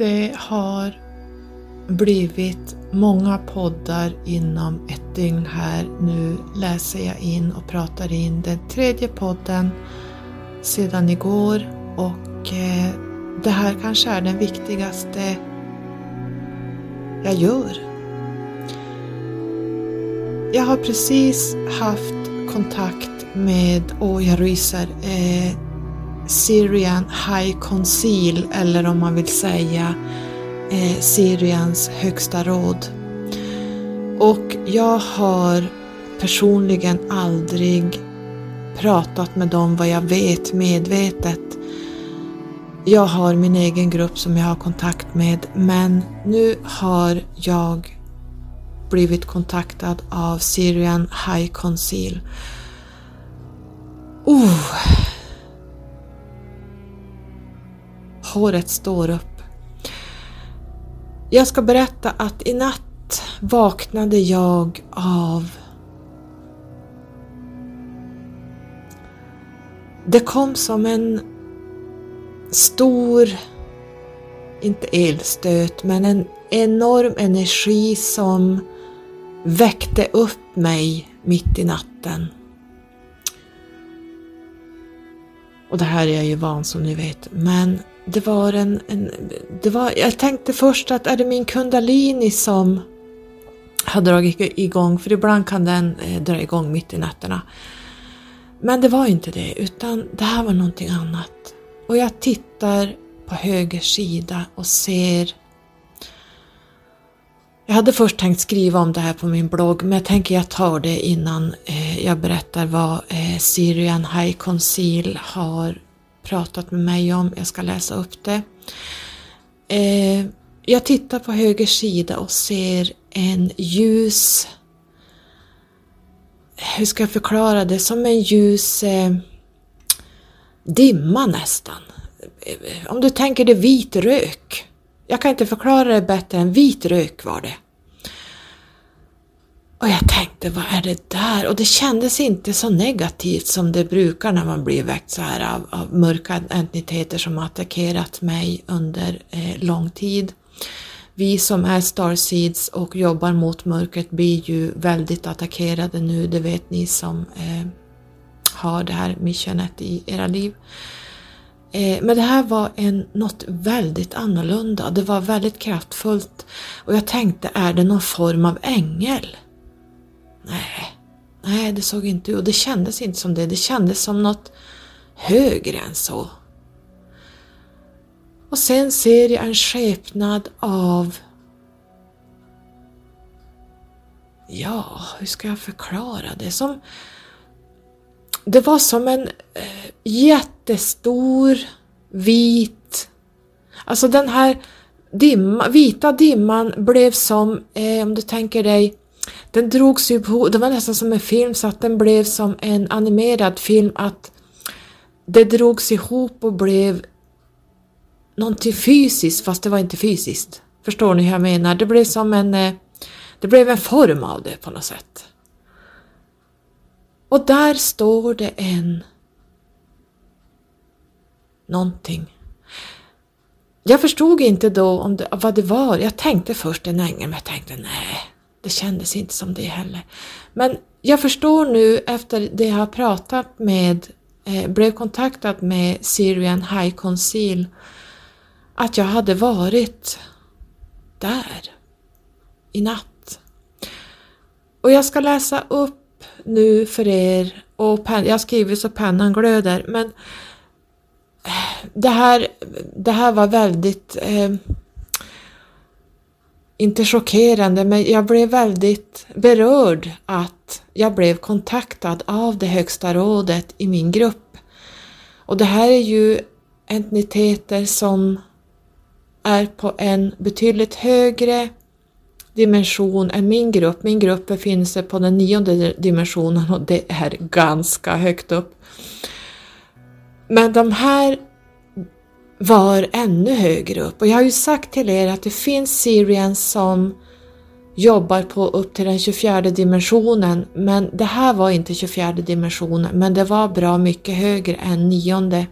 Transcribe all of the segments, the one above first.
det har blivit många poddar inom ett dygn här. Nu läser jag in och pratar in den tredje podden sedan igår och eh, det här kanske är den viktigaste jag gör. Jag har precis haft kontakt med, och jag ryser, eh, Syrian High Council eller om man vill säga eh, Syriens högsta råd. Och jag har personligen aldrig pratat med dem vad jag vet medvetet. Jag har min egen grupp som jag har kontakt med men nu har jag blivit kontaktad av Syrian High Council. Oh. Håret står upp. Jag ska berätta att i natt vaknade jag av Det kom som en stor, inte elstöt, men en enorm energi som väckte upp mig mitt i natten. Och det här är jag ju van som ni vet, men det var en, en det var, jag tänkte först att är det min kundalini som har dragit igång, för ibland kan den eh, dra igång mitt i nätterna. Men det var inte det, utan det här var någonting annat. Och jag tittar på höger sida och ser jag hade först tänkt skriva om det här på min blogg men jag tänker jag tar det innan eh, jag berättar vad eh, Syrian High Council har pratat med mig om. Jag ska läsa upp det. Eh, jag tittar på höger sida och ser en ljus hur ska jag förklara det, som en ljus eh, dimma nästan. Om du tänker dig vit rök. Jag kan inte förklara det bättre än vit rök var det. Och jag tänkte, vad är det där? Och det kändes inte så negativt som det brukar när man blir väckt så här av, av mörka entiteter som attackerat mig under eh, lång tid vi som är starseeds och jobbar mot mörkret blir ju väldigt attackerade nu, det vet ni som eh, har det här missionet i era liv. Eh, men det här var en, något väldigt annorlunda, det var väldigt kraftfullt och jag tänkte, är det någon form av ängel? Nej, nej det såg inte ut och det kändes inte som det, det kändes som något högre än så. Och sen ser jag en skepnad av Ja, hur ska jag förklara det? Som, det var som en eh, jättestor vit... Alltså den här dimma, vita dimman blev som, eh, om du tänker dig, den drogs ihop, det var nästan som en film så att den blev som en animerad film att det drogs ihop och blev någonting fysiskt fast det var inte fysiskt. Förstår ni hur jag menar? Det blev som en, eh, det blev en form av det på något sätt. Och där står det en någonting. Jag förstod inte då om det, vad det var. Jag tänkte först en ängel men jag tänkte nej, det kändes inte som det heller. Men jag förstår nu efter det jag har pratat med, eh, blev kontaktad med Syrian High Council att jag hade varit där i natt. Och jag ska läsa upp nu för er och jag skriver så pennan glöder men eh, det här, det här var väldigt eh, inte chockerande men jag blev väldigt berörd att jag blev kontaktad av det högsta rådet i min grupp. Och det här är ju entiteter som är på en betydligt högre dimension än min grupp. Min grupp befinner sig på den nionde dimensionen och det är ganska högt upp. Men de här var ännu högre upp och jag har ju sagt till er att det finns Syrians som jobbar på upp till den 24 dimensionen men det här var inte 24 dimensionen men det var bra mycket högre än nionde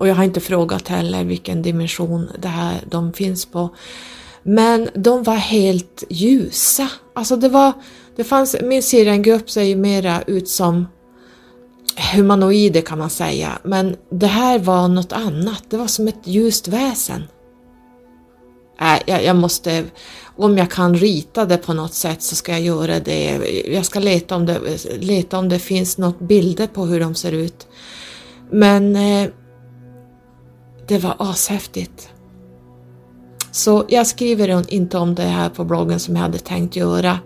Och jag har inte frågat heller vilken dimension det här de finns på. Men de var helt ljusa. Alltså det var, det fanns, min Siriengrupp ser ju mera ut som humanoider kan man säga, men det här var något annat. Det var som ett ljust väsen. Äh, jag, jag måste, om jag kan rita det på något sätt så ska jag göra det. Jag ska leta om det, leta om det finns något bilder på hur de ser ut. Men eh, det var ashäftigt. Så jag skriver inte om det här på bloggen som jag hade tänkt göra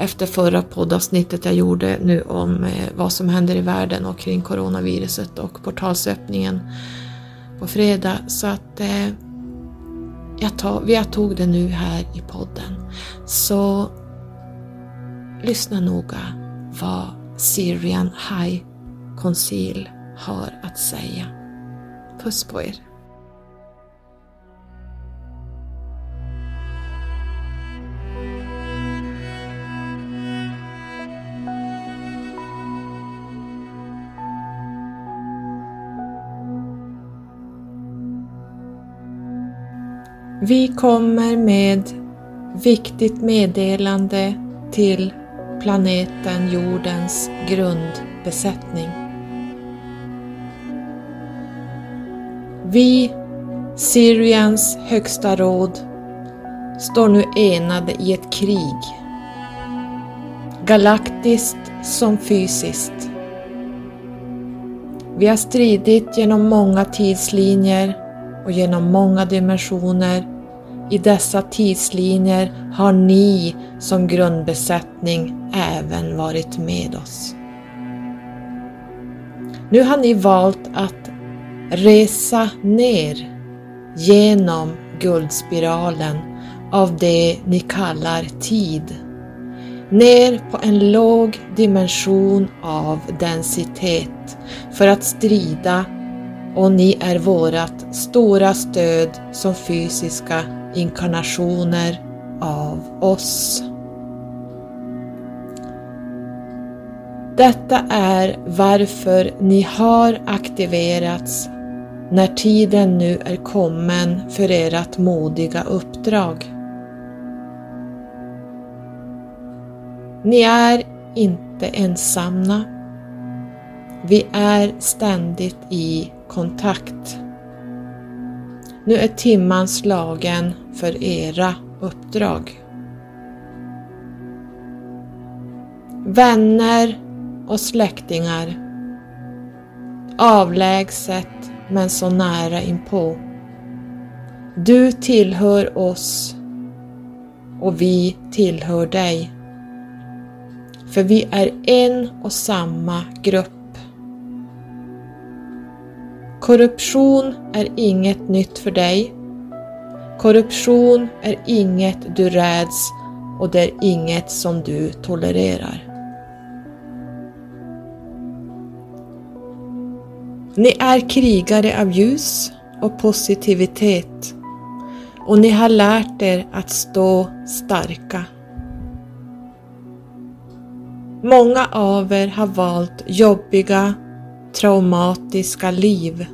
efter förra poddavsnittet jag gjorde nu om eh, vad som händer i världen och kring coronaviruset och portalsöppningen på fredag. Så att eh, jag, tog, jag tog det nu här i podden. Så lyssna noga vad Syrian High Conceal har att säga. Puss på er! Vi kommer med viktigt meddelande till planeten jordens grundbesättning. Vi, Syriens högsta råd, står nu enade i ett krig. Galaktiskt som fysiskt. Vi har stridit genom många tidslinjer och genom många dimensioner. I dessa tidslinjer har ni som grundbesättning även varit med oss. Nu har ni valt att resa ner genom guldspiralen av det ni kallar tid. Ner på en låg dimension av densitet för att strida och ni är vårat stora stöd som fysiska inkarnationer av oss. Detta är varför ni har aktiverats när tiden nu är kommen för ert modiga uppdrag. Ni är inte ensamma. Vi är ständigt i kontakt. Nu är timman slagen för era uppdrag. Vänner och släktingar. Avlägset men så nära inpå. Du tillhör oss och vi tillhör dig. För vi är en och samma grupp Korruption är inget nytt för dig. Korruption är inget du räds och det är inget som du tolererar. Ni är krigare av ljus och positivitet och ni har lärt er att stå starka. Många av er har valt jobbiga traumatiska liv.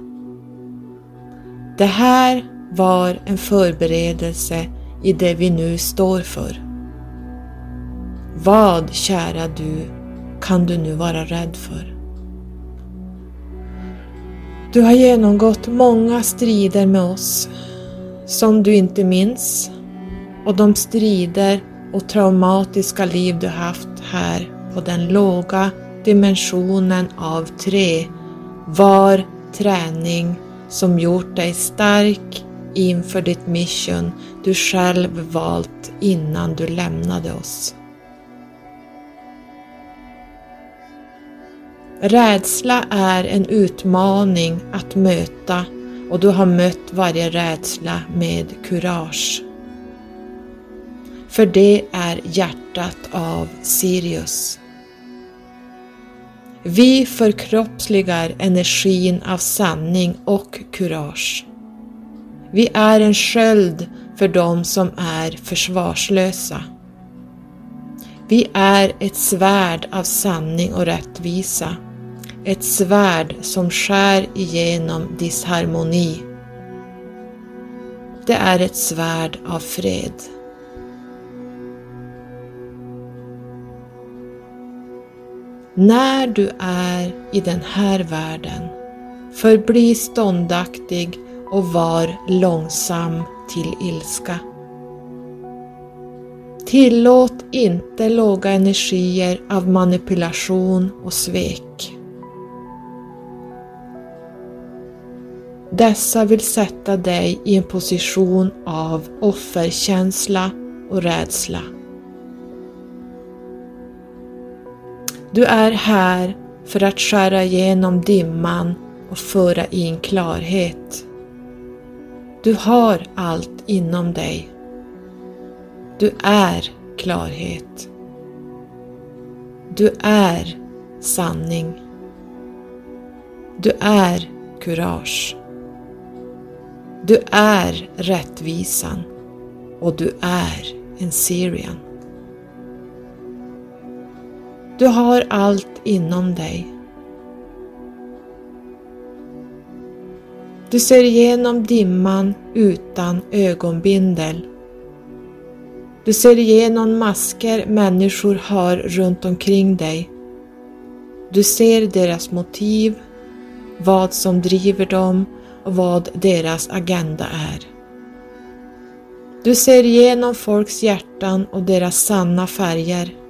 Det här var en förberedelse i det vi nu står för. Vad, kära du, kan du nu vara rädd för? Du har genomgått många strider med oss som du inte minns och de strider och traumatiska liv du haft här på den låga dimensionen av tre var träning som gjort dig stark inför ditt mission du själv valt innan du lämnade oss. Rädsla är en utmaning att möta och du har mött varje rädsla med kurage. För det är hjärtat av Sirius. Vi förkroppsligar energin av sanning och kurage. Vi är en sköld för dem som är försvarslösa. Vi är ett svärd av sanning och rättvisa. ett svärd som skär igenom disharmoni. Det är ett svärd av fred. När du är i den här världen, förbli ståndaktig och var långsam till ilska. Tillåt inte låga energier av manipulation och svek. Dessa vill sätta dig i en position av offerkänsla och rädsla. Du är här för att skära igenom dimman och föra in klarhet. Du har allt inom dig. Du är klarhet. Du är sanning. Du är kurage. Du är rättvisan och du är en Syrian. Du har allt inom dig. Du ser igenom dimman utan ögonbindel. Du ser igenom masker människor har runt omkring dig. Du ser deras motiv, vad som driver dem och vad deras agenda är. Du ser igenom folks hjärtan och deras sanna färger.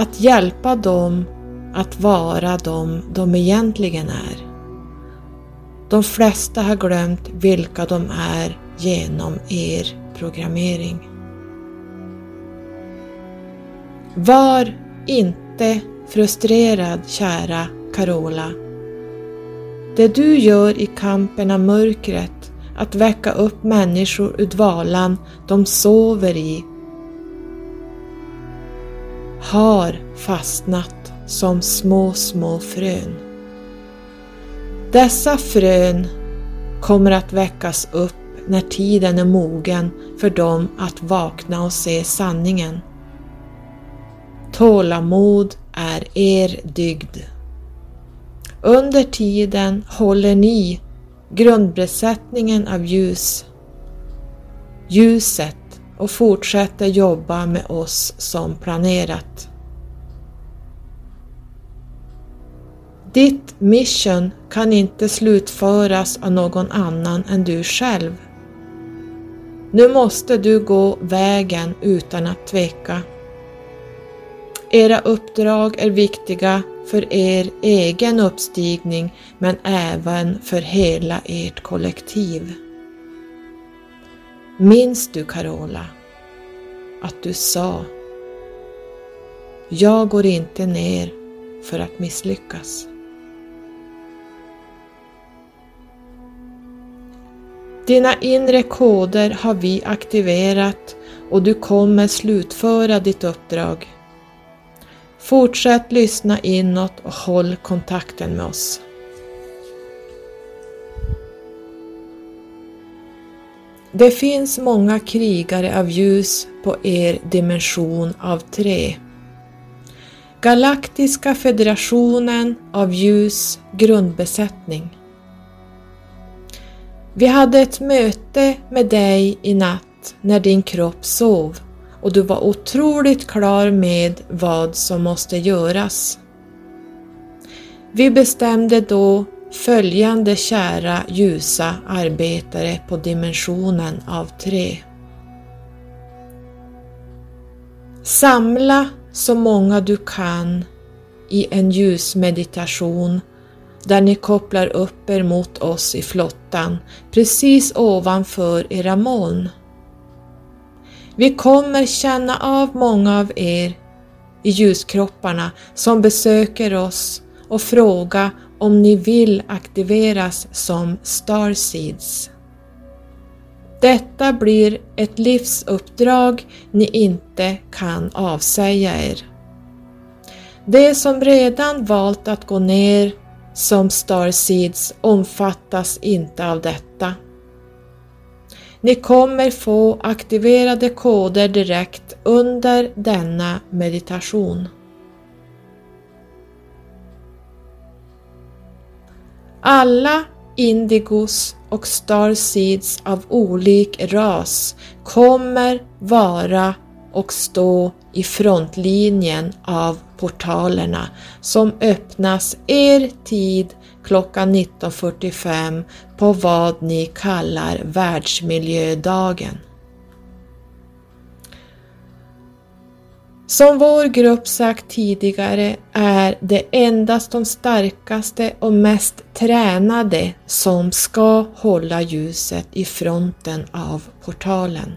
Att hjälpa dem att vara de de egentligen är. De flesta har glömt vilka de är genom er programmering. Var inte frustrerad kära Carola. Det du gör i kampen av mörkret, att väcka upp människor ur dvalan de sover i, har fastnat som små, små frön. Dessa frön kommer att väckas upp när tiden är mogen för dem att vakna och se sanningen. Tålamod är er dygd. Under tiden håller ni grundbesättningen av ljus, ljuset och fortsätter jobba med oss som planerat. Ditt mission kan inte slutföras av någon annan än du själv. Nu måste du gå vägen utan att tveka. Era uppdrag är viktiga för er egen uppstigning men även för hela ert kollektiv. Minns du Carola att du sa Jag går inte ner för att misslyckas. Dina inre koder har vi aktiverat och du kommer slutföra ditt uppdrag. Fortsätt lyssna inåt och håll kontakten med oss. Det finns många krigare av ljus på er dimension av tre. Galaktiska federationen av ljus grundbesättning. Vi hade ett möte med dig i natt när din kropp sov och du var otroligt klar med vad som måste göras. Vi bestämde då följande kära ljusa arbetare på dimensionen av tre. Samla så många du kan i en ljusmeditation där ni kopplar upp er mot oss i flottan precis ovanför era moln. Vi kommer känna av många av er i ljuskropparna som besöker oss och fråga om ni vill aktiveras som Starseeds. Detta blir ett livsuppdrag ni inte kan avsäga er. De som redan valt att gå ner som Starseeds omfattas inte av detta. Ni kommer få aktiverade koder direkt under denna meditation. Alla indigos och starseeds av olik ras kommer vara och stå i frontlinjen av portalerna som öppnas er tid klockan 19.45 på vad ni kallar världsmiljödagen. Som vår grupp sagt tidigare är det endast de starkaste och mest tränade som ska hålla ljuset i fronten av portalen.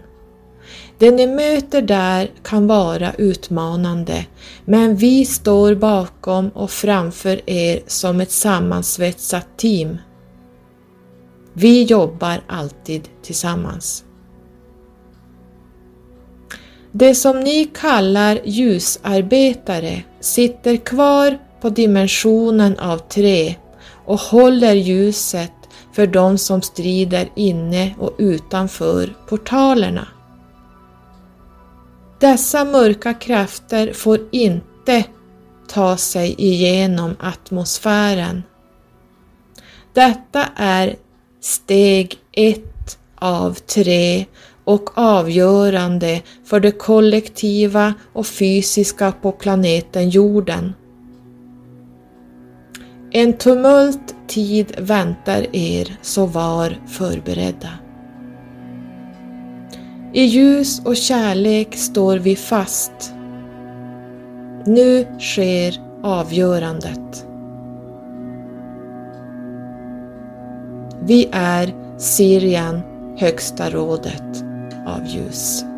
Det ni möter där kan vara utmanande, men vi står bakom och framför er som ett sammansvetsat team. Vi jobbar alltid tillsammans. Det som ni kallar ljusarbetare sitter kvar på dimensionen av tre och håller ljuset för de som strider inne och utanför portalerna. Dessa mörka krafter får inte ta sig igenom atmosfären. Detta är steg ett av tre och avgörande för det kollektiva och fysiska på planeten jorden. En tumult tid väntar er, så var förberedda. I ljus och kärlek står vi fast. Nu sker avgörandet. Vi är Syrien, högsta rådet av ljus.